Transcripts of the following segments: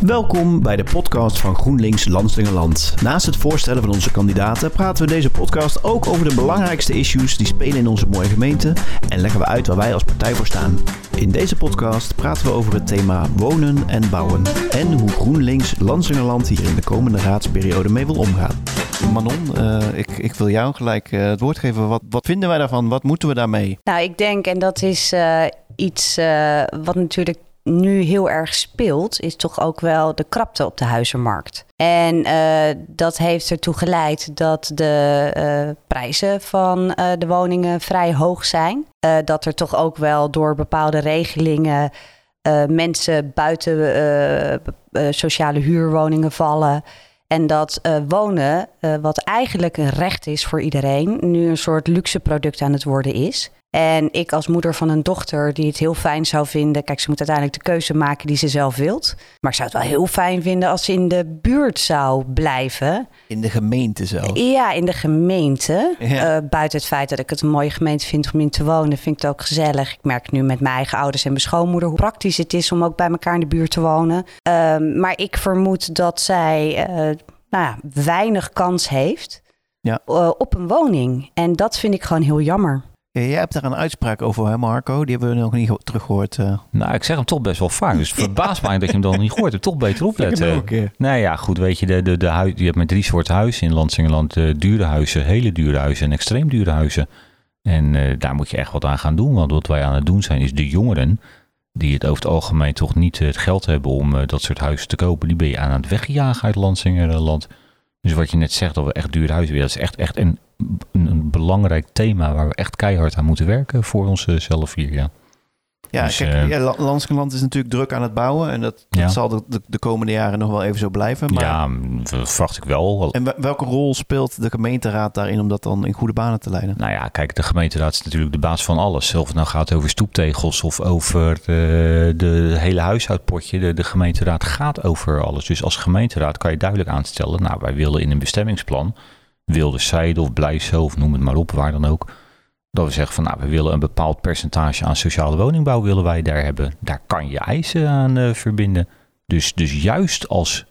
Welkom bij de podcast van GroenLinks Landslingerland. Naast het voorstellen van onze kandidaten praten we deze podcast ook over de belangrijkste issues die spelen in onze mooie gemeente en leggen we uit waar wij als partij voor staan. In deze podcast praten we over het thema wonen en bouwen en hoe GroenLinks Landslingerland hier in de komende raadsperiode mee wil omgaan. Manon, uh, ik, ik, wil jou gelijk uh, het woord geven. Wat, wat, vinden wij daarvan? Wat moeten we daarmee? Nou, ik denk, en dat is uh, iets wat natuurlijk nu heel erg speelt, is toch ook wel de krapte op de huizenmarkt. En uh, dat heeft ertoe geleid dat de uh, prijzen van uh, de woningen vrij hoog zijn. dat er toch ook wel door bepaalde regelingen mensen buiten sociale huurwoningen vallen. En dat wonen, wat eigenlijk een recht is voor iedereen, nu een soort luxe product aan het worden is. En ik als moeder van een dochter die het heel fijn zou vinden. Kijk, ze moet uiteindelijk de keuze maken die ze zelf wilt. Maar ik zou het wel heel fijn vinden als ze in de buurt zou blijven. In de gemeente zo? Ja, in de gemeente. Ja. Uh, buiten het feit dat ik het een mooie gemeente vind om in te wonen, vind ik het ook gezellig. Ik merk nu met mijn eigen ouders en mijn schoonmoeder hoe praktisch het is om ook bij elkaar in de buurt te wonen. Uh, maar ik vermoed dat zij uh, nou ja, weinig kans heeft ja. op een woning. En dat vind ik gewoon heel jammer. Ja, jij hebt daar een uitspraak over, hè Marco? Die hebben we nog niet teruggehoord. Uh. Nou, ik zeg hem toch best wel vaak. Dus verbaas mij dat je hem dan niet gehoord hebt. Toch beter opletten. Nou ja, goed, weet je, de, de, de huis, je hebt met drie soorten huizen in Landsingeland. Uh, dure huizen, hele dure huizen en extreem dure huizen. En uh, daar moet je echt wat aan gaan doen. Want wat wij aan het doen zijn, is de jongeren... die het over het algemeen toch niet het geld hebben om dat soort huizen te kopen... die ben je aan het wegjagen uit Landsingeland. Dus wat je net zegt, dat we echt dure huizen willen... dat is echt, echt een een, belangrijk thema waar we echt keihard aan moeten werken voor onszelf hier. Ja. Ja, dus, kijk, ja, Landskenland is natuurlijk druk aan het bouwen. En dat, dat zal de, de, komende jaren nog wel even zo blijven. Maar... Ja, dat verwacht ik wel. En welke rol speelt de gemeenteraad daarin om dat dan in goede banen te leiden? Nou ja, kijk, de gemeenteraad is natuurlijk de baas van alles. Of het nou gaat over stoeptegels of over de, de hele huishoudpotje. De, de gemeenteraad gaat over alles. Dus als gemeenteraad kan je duidelijk aanstellen... nou, wij willen in een bestemmingsplan wilde zijde of Blijso of noem het maar op, waar dan ook. Dat we zeggen van nou, we willen een bepaald percentage aan sociale woningbouw willen wij daar hebben. Daar kan je eisen aan uh, verbinden. Dus, dus juist als,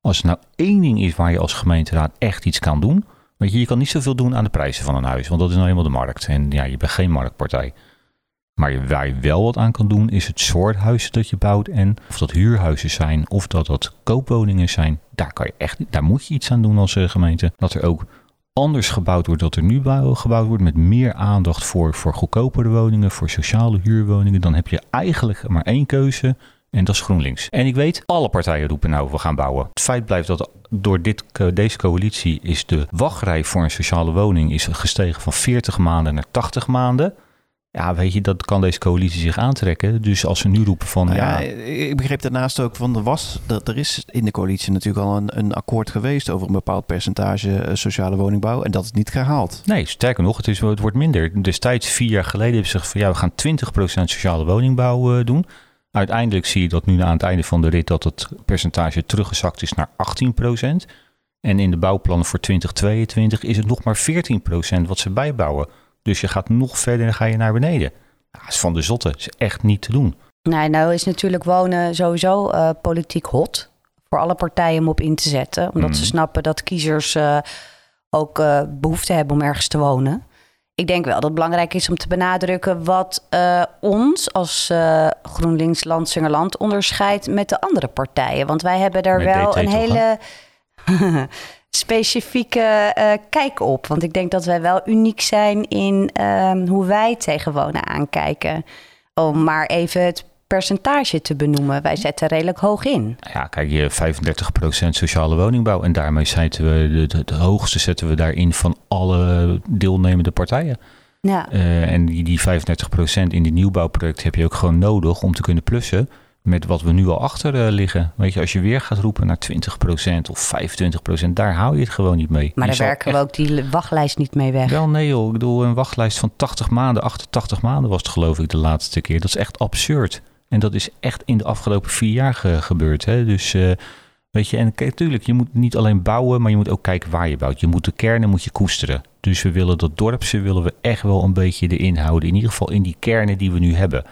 als nou één ding is waar je als gemeenteraad echt iets kan doen. Weet je, je kan niet zoveel doen aan de prijzen van een huis, want dat is nou eenmaal de markt. En ja, je bent geen marktpartij. Maar waar je wel wat aan kan doen, is het soort huizen dat je bouwt. En of dat huurhuizen zijn, of dat dat koopwoningen zijn. Daar, kan je echt, daar moet je iets aan doen als eh, gemeente. Dat er ook anders gebouwd wordt dan er nu gebouwd wordt. Met meer aandacht voor, voor goedkopere woningen, voor sociale huurwoningen. Dan heb je eigenlijk maar één keuze. En dat is GroenLinks. En ik weet, alle partijen roepen nou, we gaan bouwen. Het feit blijft dat door dit, deze coalitie is de wachtrij voor een sociale woning is gestegen van 40 maanden naar 80 maanden. Ja, weet je, dat kan deze coalitie zich aantrekken. Dus als ze nu roepen van... Nou ja, ja, ik begreep daarnaast ook van, er was, er is in de coalitie natuurlijk al een, een akkoord geweest over een bepaald percentage eh, sociale woningbouw. En dat is niet gehaald. Nee, sterker nog, het, is, het wordt minder. Destijds, vier jaar geleden, hebben ze gezegd van ja, we gaan 20% sociale woningbouw uh, doen. Uiteindelijk zie je dat nu aan het einde van de rit dat het percentage teruggezakt is naar 18%. En in de bouwplannen voor 2022 is het nog maar 14% wat ze bijbouwen. Dus je gaat nog verder en ga je naar beneden. Dat is van de zotte. Dat is echt niet te doen. Nee, nou is natuurlijk wonen sowieso uh, politiek hot. Voor alle partijen om op in te zetten. Omdat ze mhm. snappen dat kiezers uh, ook uh, behoefte hebben om ergens te wonen. Ik denk wel dat het belangrijk is om te benadrukken wat ons als GroenLinks Landsingerland onderscheidt met de andere partijen. Want wij hebben daar wel een hele. specifieke uh, kijk op. Want ik denk dat wij wel uniek zijn in uh, hoe wij tegen wonen aankijken. Om maar even het percentage te benoemen. Wij zetten redelijk hoog in. Ja, kijk, je 35% sociale woningbouw. En daarmee zetten we de, hoogste zetten we daarin van alle deelnemende partijen. Ja. Uh, en die, die 35% in die nieuwbouwproject heb je ook gewoon nodig om te kunnen plussen met wat we nu al achter uh, liggen. Weet je, als je weer gaat roepen naar 20% of 25%, daar hou je het gewoon niet mee. Maar daar werken we ook die wachtlijst niet mee weg. Wel nee joh, ik bedoel een wachtlijst van 80 maanden, 88 maanden was het geloof ik de laatste keer. Dat is echt absurd. En dat is echt in de afgelopen vier jaar gebeurd. Hè? Dus uh, weet je, en natuurlijk, je moet niet alleen bouwen, maar je moet ook kijken waar je bouwt. Je moet de kernen moet je koesteren. Dus we willen dat dorpse willen we echt wel een beetje erin houden. In ieder geval in die kernen die we nu hebben.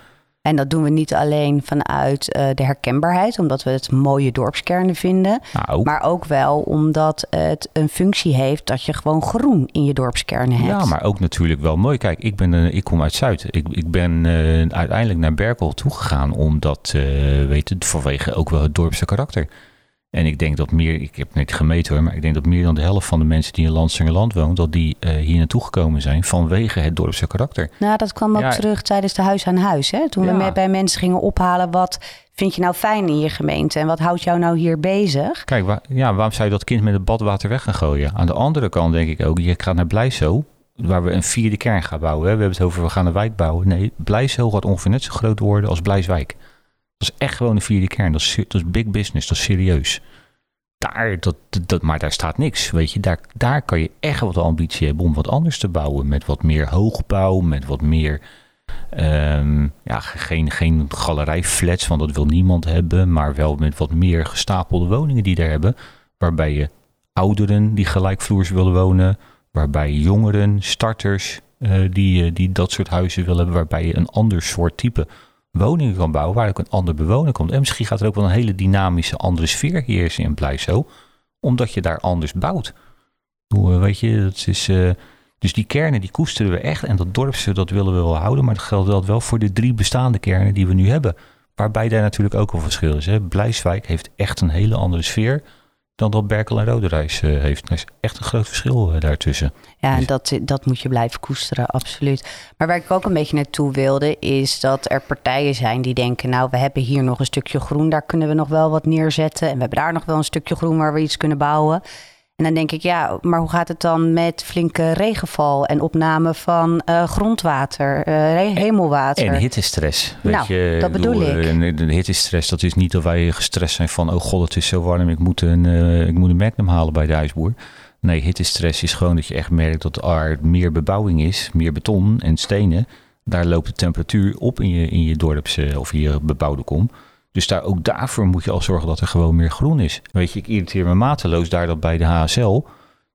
En dat doen we niet alleen vanuit uh, de herkenbaarheid, omdat we het mooie dorpskernen vinden. Nou. Maar ook wel omdat het een functie heeft dat je gewoon groen in je dorpskernen hebt. Ja, maar ook natuurlijk wel mooi. Kijk, ik, ben, uh, ik kom uit Zuid. Ik, ik ben uh, uiteindelijk naar Berkel toegegaan omdat, weet je, vanwege ook wel het dorpse karakter. En ik denk dat meer, ik heb niet gemeten hoor, maar ik denk dat meer dan de helft van de mensen die in Landsingerland wonen, dat die uh, hier naartoe gekomen zijn vanwege het dorpse karakter. Nou, dat kwam ook Ja. terug tijdens de huis aan huis. Hè? Toen we Ja. bij mensen gingen ophalen, wat vind je nou fijn in je gemeente en wat houdt jou nou hier bezig? Kijk, ja, waarom zou je dat kind met het badwater weg gaan gooien? Aan de andere kant denk ik ook, je gaat naar Blijso, waar we een vierde kern gaan bouwen. Hè? We hebben het over, we gaan een wijk bouwen. Nee, Blijso gaat ongeveer net zo groot worden als Blijswijk. Dat is echt gewoon een vierde kern. Dat is, dat is big business, dat is serieus. Daar, dat, dat, maar daar staat niks, weet je. Daar, daar kan je echt wat ambitie hebben om wat anders te bouwen. Met wat meer hoogbouw, met wat meer... ehm, ja, geen, geen galerijflats, want dat wil niemand hebben. Maar wel met wat meer gestapelde woningen die daar hebben. Waarbij je ouderen die gelijkvloers willen wonen. Waarbij jongeren, starters eh, die, eh, die dat soort huizen willen hebben. Waarbij je een ander soort type woningen kan bouwen. Waar ook een ander bewoner komt. En misschien gaat er ook wel een hele dynamische andere sfeer heersen in Blijso. Omdat je daar anders bouwt. Eh, weet je, dat is... eh, dus die kernen die koesteren we echt. En dat dorpse, dat willen we wel houden. Maar dat geldt wel voor de drie bestaande kernen die we nu hebben. Waarbij daar natuurlijk ook een verschil is. Blijswijk heeft echt een hele andere sfeer dan dat Berkel en Roderijs eh, heeft. Er is echt een groot verschil eh, daartussen. Ja, en Dus- dat, dat moet je blijven koesteren, absoluut. Maar waar ik ook een beetje naartoe wilde, is dat er partijen zijn die denken: Nou, we hebben hier nog een stukje groen, daar kunnen we nog wel wat neerzetten. En we hebben daar nog wel een stukje groen waar we iets kunnen bouwen. En dan denk ik, ja, maar hoe gaat het dan met flinke regenval en opname van eh, grondwater, eh, hemelwater? En hittestress. Weet Nou, je, dat bedoel ik. eh, en De hittestress, dat is niet dat wij gestrest zijn van... oh god, het is zo warm, ik moet een, eh, ik moet een Magnum halen bij de huisboer. Nee, hittestress is gewoon dat je echt merkt dat er meer bebouwing is. Meer beton en stenen. Daar loopt de temperatuur op in je, in je dorpse of in je bebouwde kom. Dus daar, ook daarvoor moet je al zorgen dat er gewoon meer groen is. Weet je, ik irriteer me mateloos daar dat bij de HSL...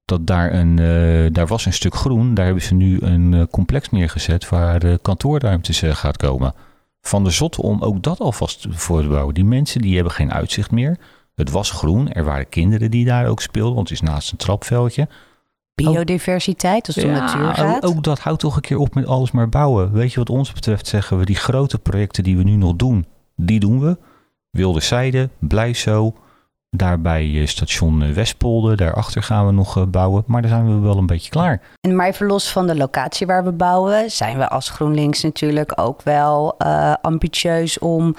dat daar, een, eh, daar was een stuk groen. Daar hebben ze nu een eh, complex neergezet waar de kantoorruimtes eh, gaat komen. Van de zot om ook dat alvast voor te bouwen. Die mensen die hebben geen uitzicht meer. Het was groen. Er waren kinderen die daar ook speelden, want het is naast een trapveldje. Biodiversiteit, als het om natuur gaat. ook, ook dat houdt toch een keer op met alles maar bouwen. Weet je wat ons betreft zeggen we, die grote projecten die we nu nog doen, die doen we. Wilderzijde, Blijso, daarbij eh, station eh, Westpolder, daarachter gaan we nog eh, bouwen. Maar daar zijn we wel een beetje klaar. En maar even van de locatie waar we bouwen, zijn we als GroenLinks natuurlijk ook wel ambitieus om,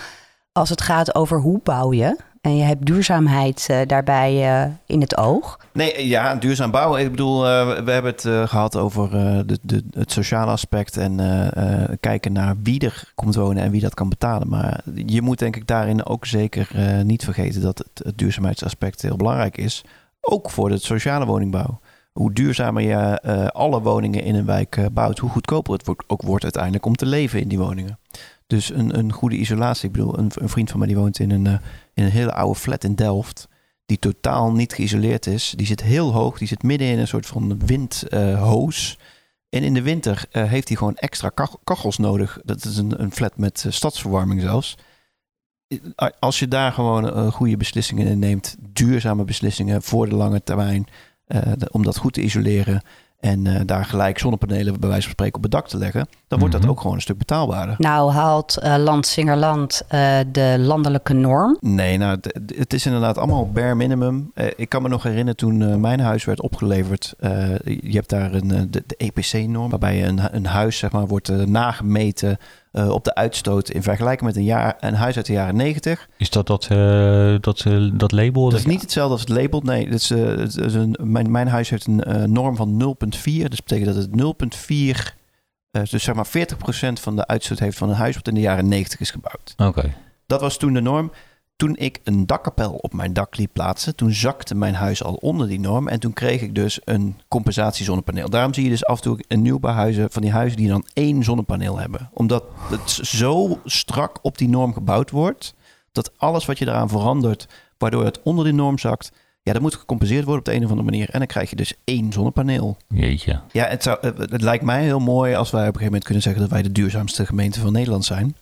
als het gaat over hoe bouw je, en je hebt duurzaamheid eh, daarbij eh, in het oog. Nee, ja, duurzaam bouwen. Ik bedoel, eh, we hebben het eh, gehad over de, de, het sociale aspect en kijken naar wie er komt wonen en wie dat kan betalen. Maar je moet denk ik daarin ook zeker niet vergeten dat het, het duurzaamheidsaspect heel belangrijk is. Ook voor de sociale woningbouw. Hoe duurzamer je alle woningen in een wijk bouwt, hoe goedkoper het ook wordt uiteindelijk om te leven in die woningen. Dus een, een goede isolatie. Ik bedoel, een, een vriend van mij die woont in een, eh, in een hele oude flat in Delft die totaal niet geïsoleerd is. Die zit heel hoog, die zit midden in een soort van windhoos. en in de winter eh, heeft hij gewoon extra kach- kachels nodig. Dat is een, een flat met eh, stadsverwarming zelfs. Als je daar gewoon goede beslissingen in neemt, duurzame beslissingen voor de lange termijn, om dat goed te isoleren en eh, daar gelijk zonnepanelen bij wijze van spreken op het dak te leggen, dan wordt Mhm. dat ook gewoon een stuk betaalbaarder. Nou haalt eh Landsingerland eh, de landelijke norm. Nee, nou, het is inderdaad allemaal bare minimum. Eh, ik kan me nog herinneren toen mijn huis werd opgeleverd. eh, je hebt daar een, eh, de, de EPC-norm, waarbij je een, een huis zeg maar, wordt nagemeten eh, op de uitstoot in vergelijking met een, jaar, een huis uit de jaren 90. Is dat dat, eh, dat, eh, dat label? Dat is niet hetzelfde als het label. Nee, het is, het is een, mijn, mijn huis heeft een norm van 0,4. Dus dat betekent dat het 0,4, eh, dus zeg maar 40% van de uitstoot heeft van een huis wat in de jaren 90 is gebouwd. Oké. Dat was toen de norm. Toen ik een dakkapel op mijn dak liet plaatsen, toen zakte mijn huis al onder die norm. En toen kreeg ik dus een compensatiezonnepaneel. Daarom zie je dus af en toe in nieuwbouwhuizen van die huizen die dan één zonnepaneel hebben. Omdat het zo strak op die norm gebouwd wordt, dat alles wat je eraan verandert, waardoor het onder die norm zakt, ja, dat moet gecompenseerd worden op de een of andere manier. En dan krijg je dus één zonnepaneel. Jeetje. Ja, het, zou, het lijkt mij heel mooi als wij op een gegeven moment kunnen zeggen dat wij de duurzaamste gemeente van Nederland zijn.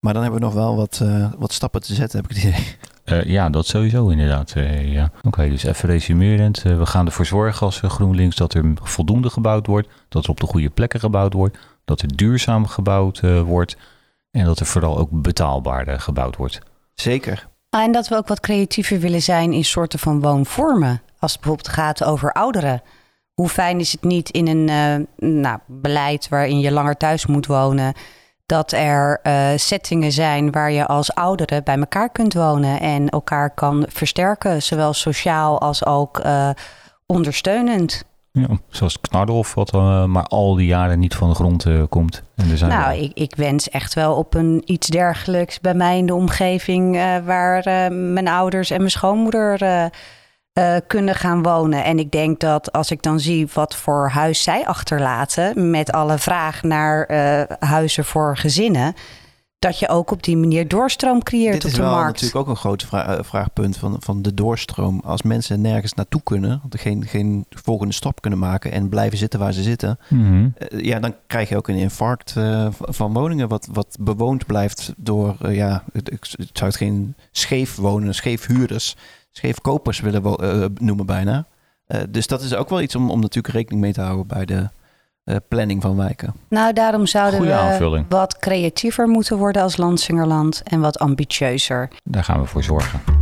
Maar dan hebben we nog wel wat, uh, wat stappen te zetten, heb ik het idee. Uh, ja, dat sowieso inderdaad. Uh, ja. Oké, dus even resumerend. we gaan ervoor zorgen als GroenLinks dat er voldoende gebouwd wordt. Dat er op de goede plekken gebouwd wordt. Dat er duurzaam gebouwd wordt. En dat er vooral ook betaalbaarder gebouwd wordt. Zeker. Ah, en dat we ook wat creatiever willen zijn in soorten van woonvormen. Als het bijvoorbeeld gaat over ouderen. Hoe fijn is het niet in een nou, beleid waarin je langer thuis moet wonen dat er uh, settingen zijn waar je als ouderen bij elkaar kunt wonen en elkaar kan versterken, zowel sociaal als ook uh, ondersteunend. Ja, zoals Knardorf, wat uh, maar al die jaren niet van de grond komt. En er zijn nou, ik, ik, wens echt wel op een iets dergelijks bij mij in de omgeving waar mijn ouders en mijn schoonmoeder uh, kunnen gaan wonen. En ik denk dat als ik dan zie wat voor huis zij achterlaten, met alle vraag naar uh, huizen voor gezinnen, dat je ook op die manier doorstroom creëert Dit op de markt. Dit is natuurlijk ook een groot vra eh, vraagpunt van, van de doorstroom. Als mensen nergens naartoe kunnen, geen, geen volgende stap kunnen maken en blijven zitten waar ze zitten, mm -hmm. uh, ja, dan krijg je ook een infarct uh, van woningen wat, wat bewoond blijft door, ja, ik zou het geen scheef wonen, scheef huurders scheefkopers willen uh, noemen bijna. Uh, dus dat is ook wel iets om, om natuurlijk rekening mee te houden bij de uh, planning van wijken. Nou, daarom zouden Goeie we aanvulling. wat creatiever moeten worden als Landsingerland en wat ambitieuzer. Daar gaan we voor zorgen.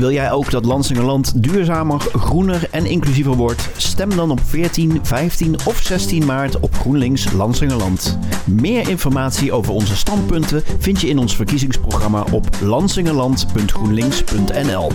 Wil jij ook dat Lansingerland duurzamer, groener en inclusiever wordt? Stem dan op 14, 15 of 16 maart op GroenLinks Lansingerland. Meer informatie over onze standpunten vind je in ons verkiezingsprogramma op lansingerland.groenlinks.nl.